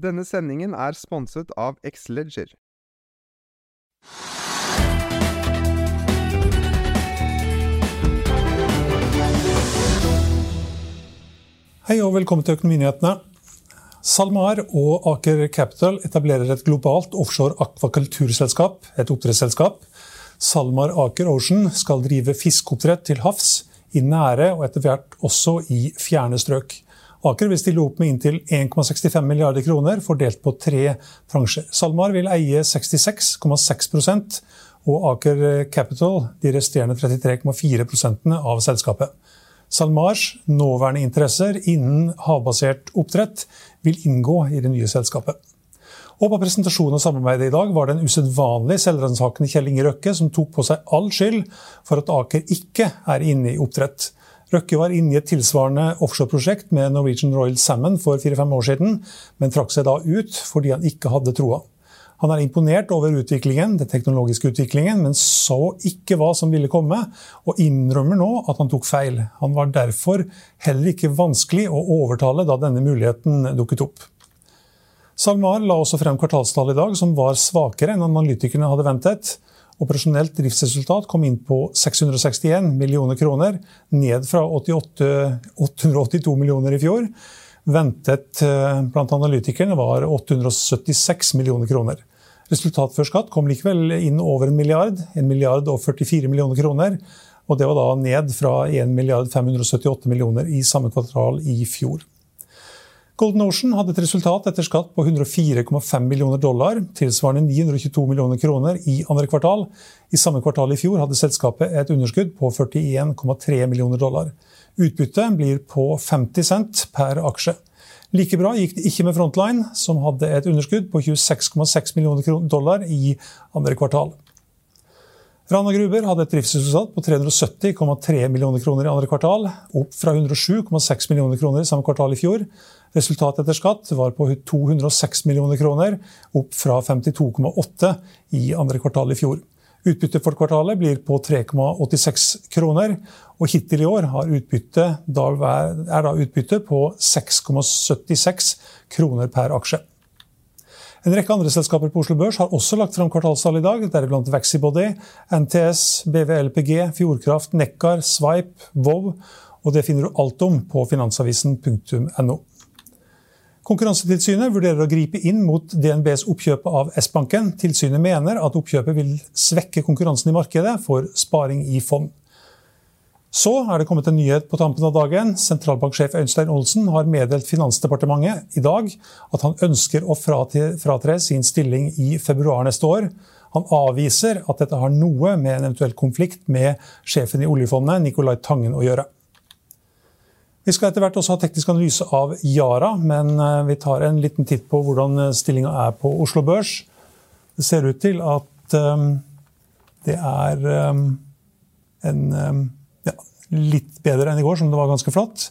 Denne sendingen er sponset av Xleger. Hei og velkommen til Økonominyhetene. SalMar og Aker Capital etablerer et globalt offshore akvakulturselskap, et oppdrettsselskap. SalMar Aker Ocean skal drive fiskeoppdrett til havs, i nære og etter hvert også i fjerne strøk. Aker vil stille opp med inntil 1,65 milliarder kroner, fordelt på tre bransjer. SalMar vil eie 66,6% og Aker Capital de resterende 33,4% av selskapet. SalMars nåværende interesser innen havbasert oppdrett vil inngå i det nye selskapet. Og På presentasjonen av samarbeidet i dag var det en usedvanlig selvransakende Kjell Inge Røkke som tok på seg all skyld for at Aker ikke er inne i oppdrett. Røkke var inne i et tilsvarende offshoreprosjekt med Norwegian Royal Salmon for fire-fem år siden, men trakk seg da ut fordi han ikke hadde troa. Han er imponert over utviklingen, den teknologiske utviklingen, men så ikke hva som ville komme, og innrømmer nå at han tok feil. Han var derfor heller ikke vanskelig å overtale da denne muligheten dukket opp. SalMar la også frem kvartalstallet i dag som var svakere enn analytikerne hadde ventet. Operasjonelt driftsresultat kom inn på 661 millioner kroner, ned fra 88, 882 millioner i fjor. Ventet blant analytikerne var 876 millioner kroner. Resultat før skatt kom likevel inn over en milliard, 1 milliard og 44 millioner kroner. Og det var da ned fra 1 milliard 578 millioner i samme kvartal i fjor. Golden Ocean hadde et resultat etter skatt på 104,5 millioner dollar, tilsvarende 922 millioner kroner i andre kvartal. I samme kvartal i fjor hadde selskapet et underskudd på 41,3 millioner dollar. Utbyttet blir på 50 cent per aksje. Like bra gikk det ikke med Frontline, som hadde et underskudd på 26,6 millioner dollar i andre kvartal. Rana Gruber hadde et driftsresultat på 370,3 millioner kroner i andre kvartal, opp fra 107,6 millioner kroner i samme kvartal i fjor. Resultatet etter skatt var på 206 millioner kroner, opp fra 52,8 i andre kvartal i fjor. Utbyttet for kvartalet blir på 3,86 kroner, og hittil i år utbytte, er da utbyttet på 6,76 kroner per aksje. En rekke andre selskaper på Oslo Børs har også lagt frem kvartalstall i dag, deriblant Vaxibody, NTS, BVLPG, Fjordkraft, Nekkar, Sveip, Vov, og det finner du alt om på finansavisen.no. Konkurransetilsynet vurderer å gripe inn mot DNBs oppkjøp av S-banken. Tilsynet mener at oppkjøpet vil svekke konkurransen i markedet for sparing i fond. Så er det kommet en nyhet på tampen av dagen. Sentralbanksjef Øystein Olsen har meddelt Finansdepartementet i dag at han ønsker å fratre sin stilling i februar neste år. Han avviser at dette har noe med en eventuell konflikt med sjefen i oljefondet, Nicolai Tangen, å gjøre. Vi skal etter hvert også ha teknisk analyse av Yara, men eh, vi tar en liten titt på hvordan eh, stillinga er på Oslo Børs. Det ser ut til at um, det er en ja, litt bedre enn i går, som det var ganske flatt.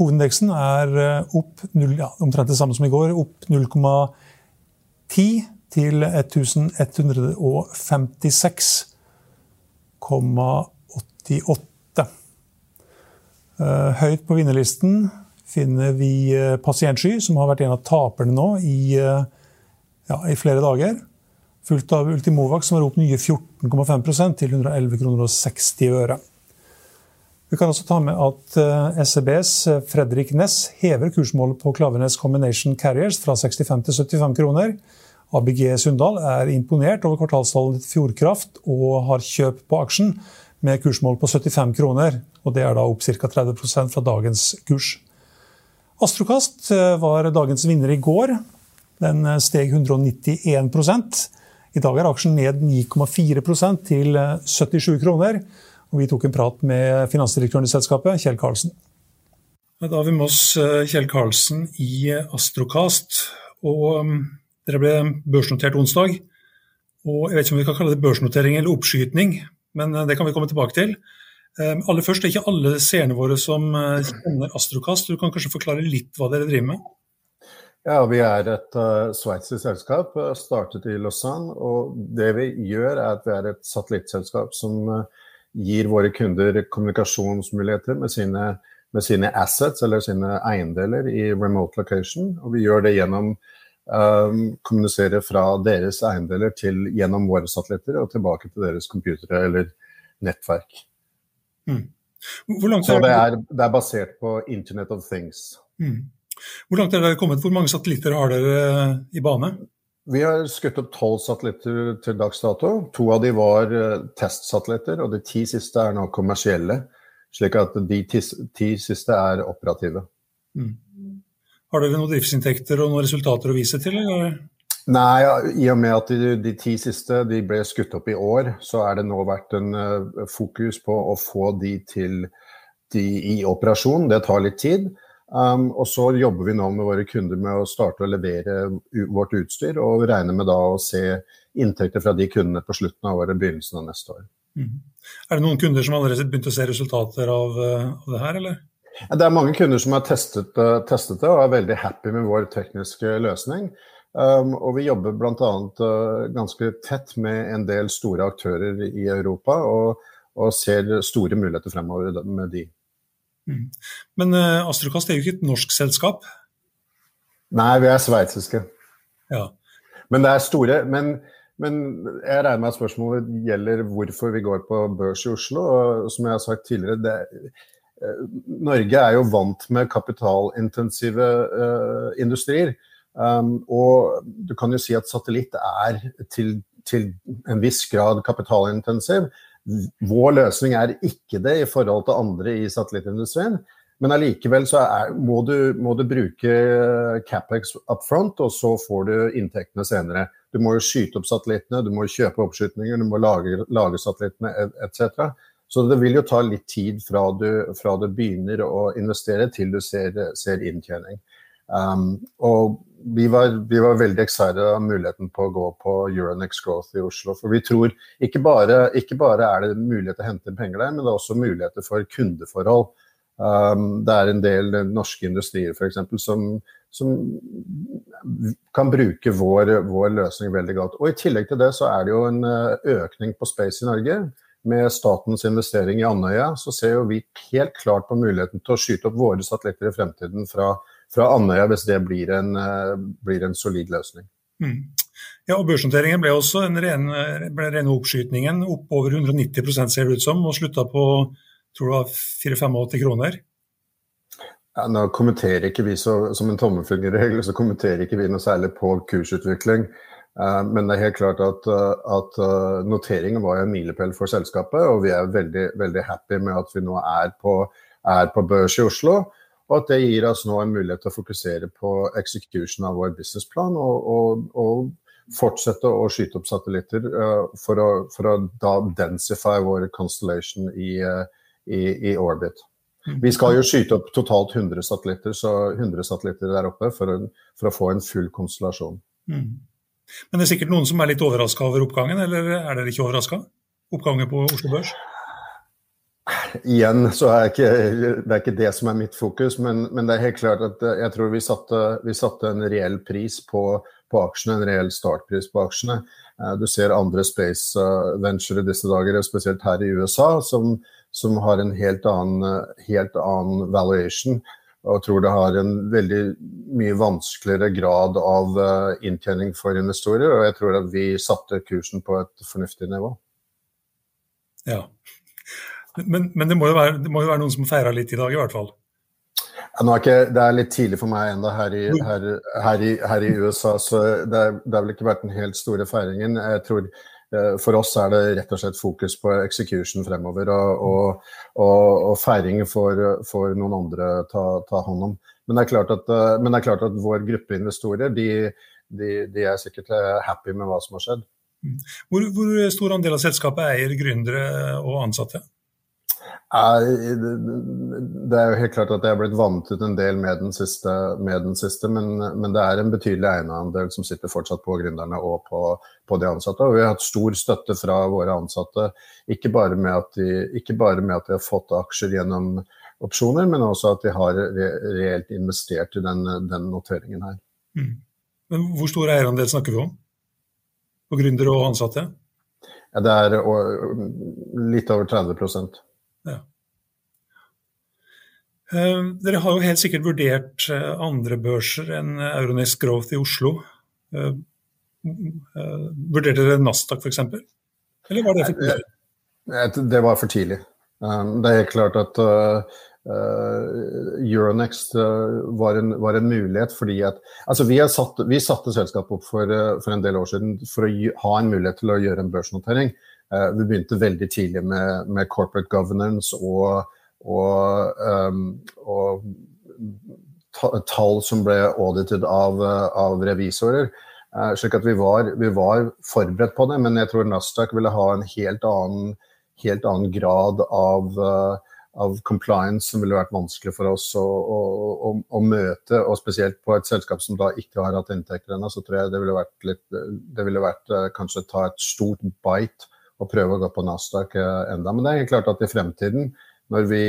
Hovedindeksen er opp 0, ja, omtrent det samme som i går, opp 0,10 til 1156,88. Eh, høyt på vinnerlisten finner vi eh, Pasientsky, som har vært en av taperne nå i, eh, ja, i flere dager. Fulgt av Ultimovac, som har opp nye 14,5 til 111 kroner og 60 øre. Vi kan også ta med at SEBs Fredrik Ness hever kursmålet på Klaveness Combination Carriers fra 65 til 75 kroner. ABG Sundal er imponert over kvartalstallet til Fjordkraft og har kjøp på aksjen med kursmål på 75 kroner. og Det er da opp ca. 30% fra dagens kurs. Astrokast var dagens vinner i går. Den steg 191 I dag er aksjen ned 9,4% til 77 kroner. Og vi tok en prat med finansdirektøren i selskapet, Kjell Karlsen. Da har vi med oss Kjell Karlsen i Astrokast. Og dere ble børsnotert onsdag. Og jeg vet ikke om vi kan kalle det børsnotering eller oppskyting, men det kan vi komme tilbake til. Aller først, Det er ikke alle seerne våre som kjenner Astrokast. Du kan kanskje forklare litt hva dere driver med? Ja, Vi er et uh, sveitsisk selskap, startet i Lausanne. og Det vi gjør, er at vi er et satellittselskap som uh, gir våre kunder kommunikasjonsmuligheter med sine, med sine, assets eller sine eiendeler i remote location. Og vi gjør det gjennom kommunisere fra deres eiendeler til, gjennom våre satellitter og tilbake til deres computere eller nettverk. Mm. Så det er, det er, basert på Internet of Things. Mm. Hvor langt er dere kommet? Hvor mange satellitter har dere eh, i bane? Vi har skutt opp tolv satellitter til dags dato. To av de var uh, testsatellitter, og de ti siste er nå kommersielle. Slik at de ti, ti siste er operative. Mm. Har dere noen driftsinntekter og noen resultater å vise til? Eller? Nei, i og med at de, de, ti siste de ble skutt opp i år, så er det nå vært en uh, fokus på å få de til de i operasjon. Det tar litt tid. Um, og så jobber vi nå med våre kunder med å starte å levere vårt utstyr, og regner med da å se inntekter fra de kundene på slutten av året, begynnelsen av neste år. Mm. Er det noen kunder som allerede har begynt å se resultater av, uh, av det her, eller? Det er mange kunder som har testet, uh, testet, det og er veldig happy med vår tekniske løsning. Um, og vi jobber bl.a. Uh, ganske tett med en del store aktører i Europa og, og ser store muligheter fremover med de. Mm. Men uh, Astrokast er jo ikke et norsk selskap? Nei, vi er sveitsiske. Ja. Men det er store men, men jeg regner med at spørsmålet gjelder hvorfor vi går på børs i Oslo. og Som jeg har sagt tidligere, det, Eh, Norge er jo vant med kapitalintensive uh, industrier. Um, og du kan jo si at satellitt er til, til, en viss grad kapitalintensiv. Vår løsning er ikke det i forhold til andre i satellittindustrien. Men allikevel så er, må, du, må, du, bruke Capex up front, og så får du inntektene senere. Du må jo skyte opp satellittene, du må kjøpe oppskytninger, du må lage, lage satellittene etc. Så det vil jo ta litt tid fra du, fra du begynner å investere til du ser, ser inntjening. Um, og vi var, vi var, veldig excited av muligheten på å gå på Euronex Growth i Oslo. For vi tror ikke bare, ikke bare er det mulighet til å hente penger der, men det er også muligheter for kundeforhold. Um, det er en del norske industrier f.eks. Som, som kan bruke vår, vår, løsning veldig godt. Og I tillegg til det så er det jo en eh, økning på space i Norge med statens investering i Andøya, så ser jo vi helt klart på muligheten til å skyte opp våre satellitter i fremtiden fra, fra Andøya, hvis det blir en, eh, blir en solid løsning. Mm. Ja, og Børsnoteringen ble også en ren, ble rene oppskytningen, opp over 190 ser det ut som, og slutta på tror det var 4-85 kroner. Ja, nå kommenterer ikke vi så, Som en tommelfingerregel så kommenterer ikke vi noe særlig på kursutvikling. Eh, men det er helt klart at, eh, at eh, noteringen var en milepæl for selskapet, og vi er veldig, veldig happy med at vi nå er på, er på, børs i Oslo. Og at det gir oss nå en mulighet til å fokusere på execution av vår businessplan og, og, og, fortsette å skyte opp satellitter for å, for å da densify vår constellation i, i, i, orbit. Mm. Vi skal jo skyte opp totalt 100 satellitter, så 100 satellitter der oppe for, en, for å få en full konstellasjon. Mm. Men det er sikkert noen som er litt overraska over oppgangen, eller er dere ikke overraska? Oppgangen på Oslo Børs? Igjen så er ikke, det er ikke det som er mitt fokus, men, men, det er helt klart at jeg tror vi satte, vi satte en reell pris på, på, aksjene, en reell startpris på aksjene. Eh, du ser andre space eh, venture i disse dager, spesielt her i USA, som, som har en helt annen, helt annen valuation og tror det har en veldig mye vanskeligere grad av uh, inntjening for investorer. Og jeg tror at vi satte kursen på et fornuftig nivå. Ja. Men, men det, må være, det, må jo være, noen som feirer litt i dag, i hvert fall? Ja, ikke, det er litt tidlig for meg ennå her, her, her, her, i USA, så det, det har vel ikke vært den helt store feiringen. Jeg tror Eh, for oss er det rett og slett fokus på execution fremover, og, og, og, feiring får, noen andre ta, ta, hånd om. Men det, er klart at, eh, men klart at vår gruppe investorer de, de, de er sikkert eh, happy med hva som har skjedd. Mm. Hvor, hvor stor andel av selskapet eier gründere og ansatte? Det er jo helt klart at jeg er blitt vant ut en del med den siste, med den siste men, men, det er en betydelig eierandel som sitter fortsatt på gründerne og på, på, de ansatte. Og vi har hatt stor støtte fra våre ansatte, ikke bare med at de, bare med at de har fått aksjer gjennom opsjoner, men også at de har re, reelt investert i den, den noteringen her. Mm. Men Hvor stor eierandel snakker vi om? På gründere og ansatte? Ja, det er litt over 30 ja. Uh, dere har jo helt sikkert vurdert uh, andre børser enn Euronext Growth i Oslo. Vurderte dere Nasdaq f.eks.? Eller var det for tidlig? Det var for tidlig. Um, det er helt klart at Euronext var en, var, en, mulighet fordi at Altså, vi, satt, vi satte selskapet opp for, for, en del år siden for å ha en mulighet til å gjøre en børsnotering. Eh, vi begynte veldig tidlig med, med corporate governance og, og, um, og tall som ble audited av, av revisorer. Uh, slik at vi var, vi var, forberedt på det, men jeg tror Nasdaq ville ha en helt annen, helt annen grad av, av, compliance som ville vært vanskelig for oss å, å, å, å, møte. Og spesielt på et selskap som da ikke har hatt inntekter ennå, så tror jeg det ville vært, litt, det ville vært kanskje ta et stort bite og prøve å gå på Nasdaq eh, enda. Men det er helt klart at i fremtiden, når vi,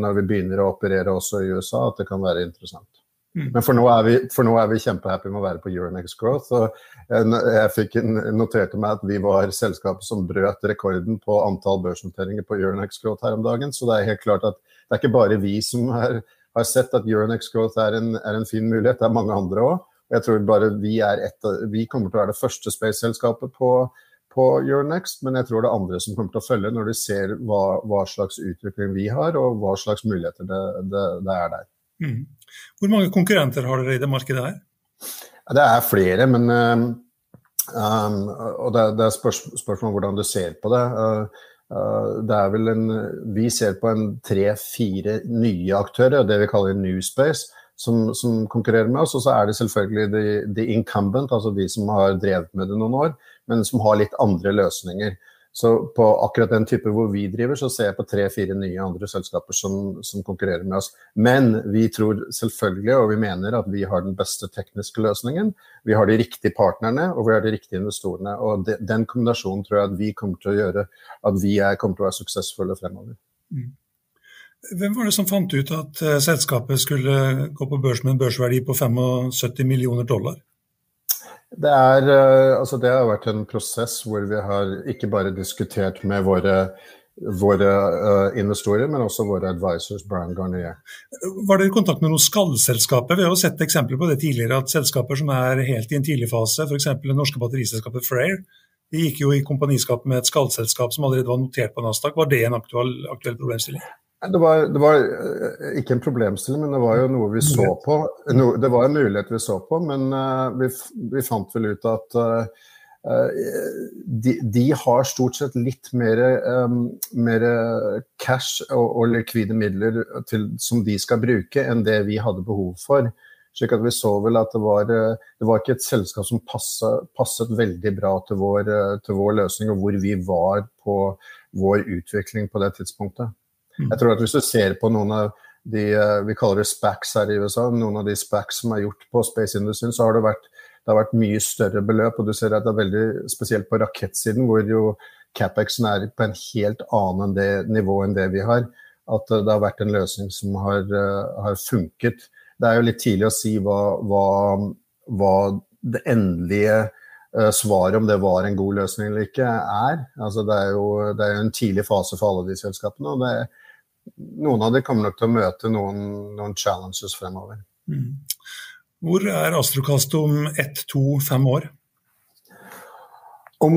når vi begynner å operere også i USA, at det kan være interessant. Mm. Men for nå, er vi, for nå er vi kjempehappy med å være på Euronex Growth. og Jeg fikk noterte meg at vi var selskapet som brøt rekorden på antall børsnoteringer på Euronex Growth her om dagen. Så det er helt klart at det er ikke bare vi som er, har sett at Euronex Growth er en, er en fin mulighet, det er mange andre òg. Jeg tror bare vi, et, vi kommer til å være det første space-selskapet på på Euronext, men jeg tror det er andre som kommer til å følge når de ser hva, hva slags utvikling vi har, og hva slags muligheter det, det, det er der. Mm. Hvor mange konkurrenter har dere i det markedet her? Det er flere, men um, Og det, det er spørs, spørsmål om hvordan du ser på det. Uh, uh, det er vel en Vi ser på en tre-fire nye aktører, det vi kaller New Space. Som, som, konkurrerer med oss. Og så er det selvfølgelig de, de incumbent, altså de som har drevet med det noen år men som har litt andre løsninger. Så på akkurat den type hvor vi driver, så ser jeg på tre-fire nye andre selskaper som, som, konkurrerer med oss. Men vi tror selvfølgelig, og vi mener, at vi har den beste tekniske løsningen. Vi har de riktige partnerne, og vi har de riktige investorene. Og de, den kombinasjonen tror jeg at vi kommer til å gjøre at vi er, kommer til å være suksessfulle fremover. Mm. Hvem var det som fant ut at uh, selskapet skulle gå på børs med en børsverdi på 75 millioner dollar? Det, er, eh, altså det har vært en prosess hvor vi har ikke bare diskutert med våre, våre uh, investorer, men også våre advisors, Brian Garnier. Var dere i kontakt med noen skallselskaper? Vi har jo sett eksempler på det tidligere, at selskaper som er helt i en tidlig fase, f.eks. det norske batteriselskapet Freyr, de gikk jo i kompaniskap med et skallselskap som allerede var notert på Nasdaq. Var det en aktuell, aktuell problemstilling? Det var, det var, eh, ikke en problemstilling, men det var jo noe vi så på. No, det var en mulighet vi så på, men uh, vi, vi, fant vel ut at uh, de, de, har stort sett litt mer, um, mer cash og, og, likvide midler til, som de skal bruke, enn det vi hadde behov for. Slik at vi så vel at det var, det var ikke et selskap som passet, passet veldig bra til vår, til vår løsning, og hvor vi var på vår utvikling på det tidspunktet. Mm. Jeg tror at Hvis du ser på noen av de eh, vi kaller det SPACs her i USA, noen av de SPACs som er gjort på space-industrien, så har det vært, det har vært mye større beløp. og du ser at det er veldig Spesielt på rakettsiden, hvor jo CapExen er på en helt annen det, nivå enn det vi har. At det har vært en løsning som har, uh, har funket. Det er jo litt tidlig å si hva, hva, hva det endelige svaret, om det var en god løsning eller ikke, er. Altså, det, er jo, det er en tidlig fase for alle de selskapene. og det noen av dem kommer nok til å møte noen, noen challenges fremover. Mm. Hvor er Astrokast om ett, to, fem år? Om,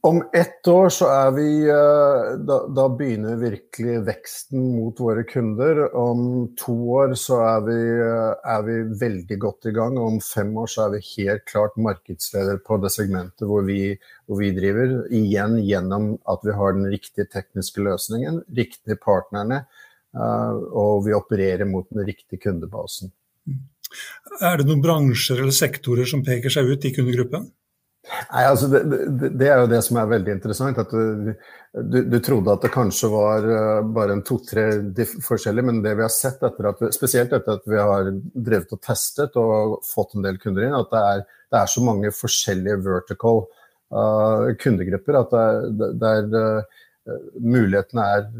om ett år så er vi eh, da, da, begynner virkelig veksten mot våre kunder. Om to år så er vi, eh, er vi, veldig godt i gang. Og om fem år så er vi helt klart markedsleder på det segmentet hvor vi, hvor vi driver. Igjen gjennom at vi har den riktige tekniske løsningen, riktige partnerne, eh, og vi opererer mot den riktige kundebasen. Er det noen bransjer eller sektorer som peker seg ut i kundegruppen? Nei, altså det, det, det, er jo det som er veldig interessant. at Du, du, du trodde at det kanskje var uh, bare en to-tre forskjellige, men det vi har sett etter at spesielt etter at vi har drevet og testet og fått en del kunder inn, at det er, det er så mange forskjellige vertical uh, kundegrupper at det er, uh, mulighetene er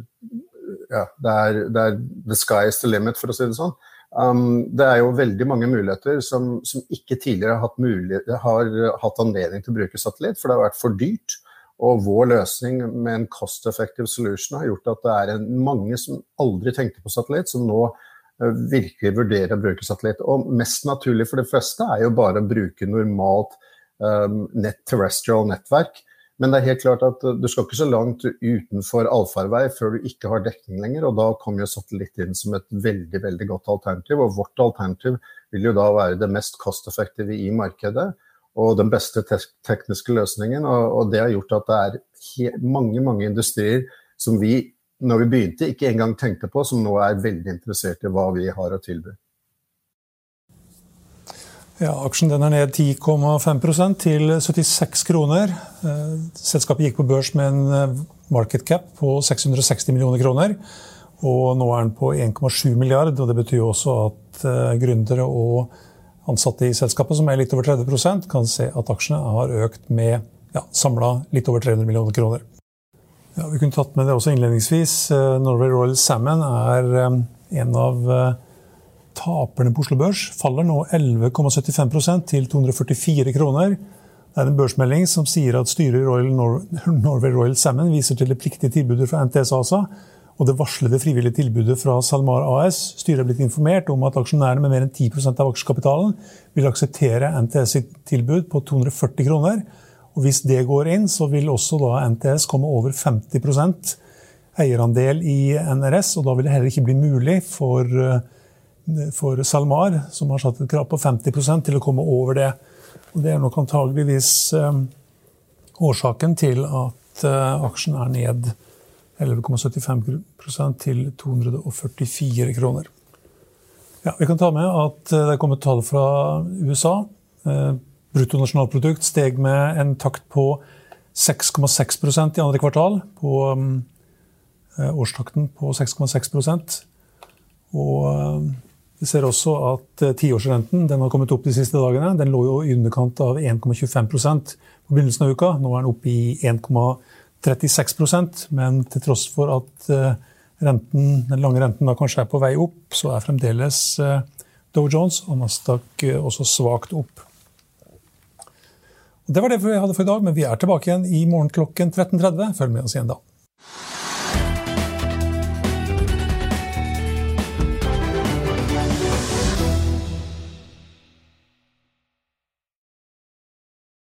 ja, er, det er the sky is the limit, for å si det sånn. Um, det er jo veldig mange muligheter som, som ikke tidligere har hatt, mulighet, har hatt, anledning til å bruke satellitt, for det har vært for dyrt. Og vår løsning med en cost effective solution har gjort at det er en, mange som aldri tenkte på satellitt, som nå uh, virkelig vurderer å bruke satellitt. Og mest naturlig for de fleste er jo bare å bruke normalt um, net terrestrial nettverk. Men det er helt klart at du skal ikke så langt utenfor allfarvei før du ikke har dekning lenger, og da kommer jo satellitt inn som et veldig veldig godt alternativ. Og vårt alternativ vil jo da være det mest kosteffektive i markedet og den beste te tekniske løsningen. Og, og, det har gjort at det er mange, mange industrier som vi, når vi begynte, ikke engang tenkte på, som nå er veldig interessert i hva vi har å tilby. Ja, Aksjen er ned 10,5% til 76 kroner. Eh, selskapet gikk på børs med en eh, market cap på 660 millioner kroner. Og nå er den på 1,7 milliard, og det betyr også at uh, gründere og ansatte i selskapet, som er litt over 30% kan se at aksjene har økt med ja, samla litt over 300 millioner kroner. Ja, vi kunne tatt med det også innledningsvis. Norway Royal Salmon er en av Taperne på Oslo Børs faller nå 11,75% til 244 kroner. Det er en børsmelding som sier at styret i Royal Nor Norway Royal Salmon viser til det pliktige tilbudet fra NTS ASA og det varslede frivillige tilbudet fra SalMar AS. Styret er blitt informert om at aksjonærene med mer enn 10% av aksjekapitalen vil akseptere NTS sitt tilbud på 240 kroner. Og hvis det går inn, så vil også da NTS komme over 50% eierandel i NRS, og da vil det heller ikke bli mulig for uh, for SalMar, som har satt et krav på 50% til å komme over det. Og det er nok antageligvis um, årsaken til at uh, aksjen er ned 11,75% til 244 kroner. Ja, vi kan ta med at det er kommet tall fra USA. Bruttonasjonalprodukt steg med en takt på 6,6% i andre kvartal. På årstakten på 6,6% Og vi ser også at eh, tiårsrenten har kommet opp de siste dagene. Den lå jo i underkant av 1,25% på begynnelsen av uka. Nå er den oppe i 1,36% men til tross for at eh, renten, den lange renten da kanskje er på vei opp, så er fremdeles eh, Dow Jones og Nasdaq også svakt opp. Det var det vi hadde for i dag, men vi er tilbake igjen i morgen klokken 13.30. Følg med oss igjen da.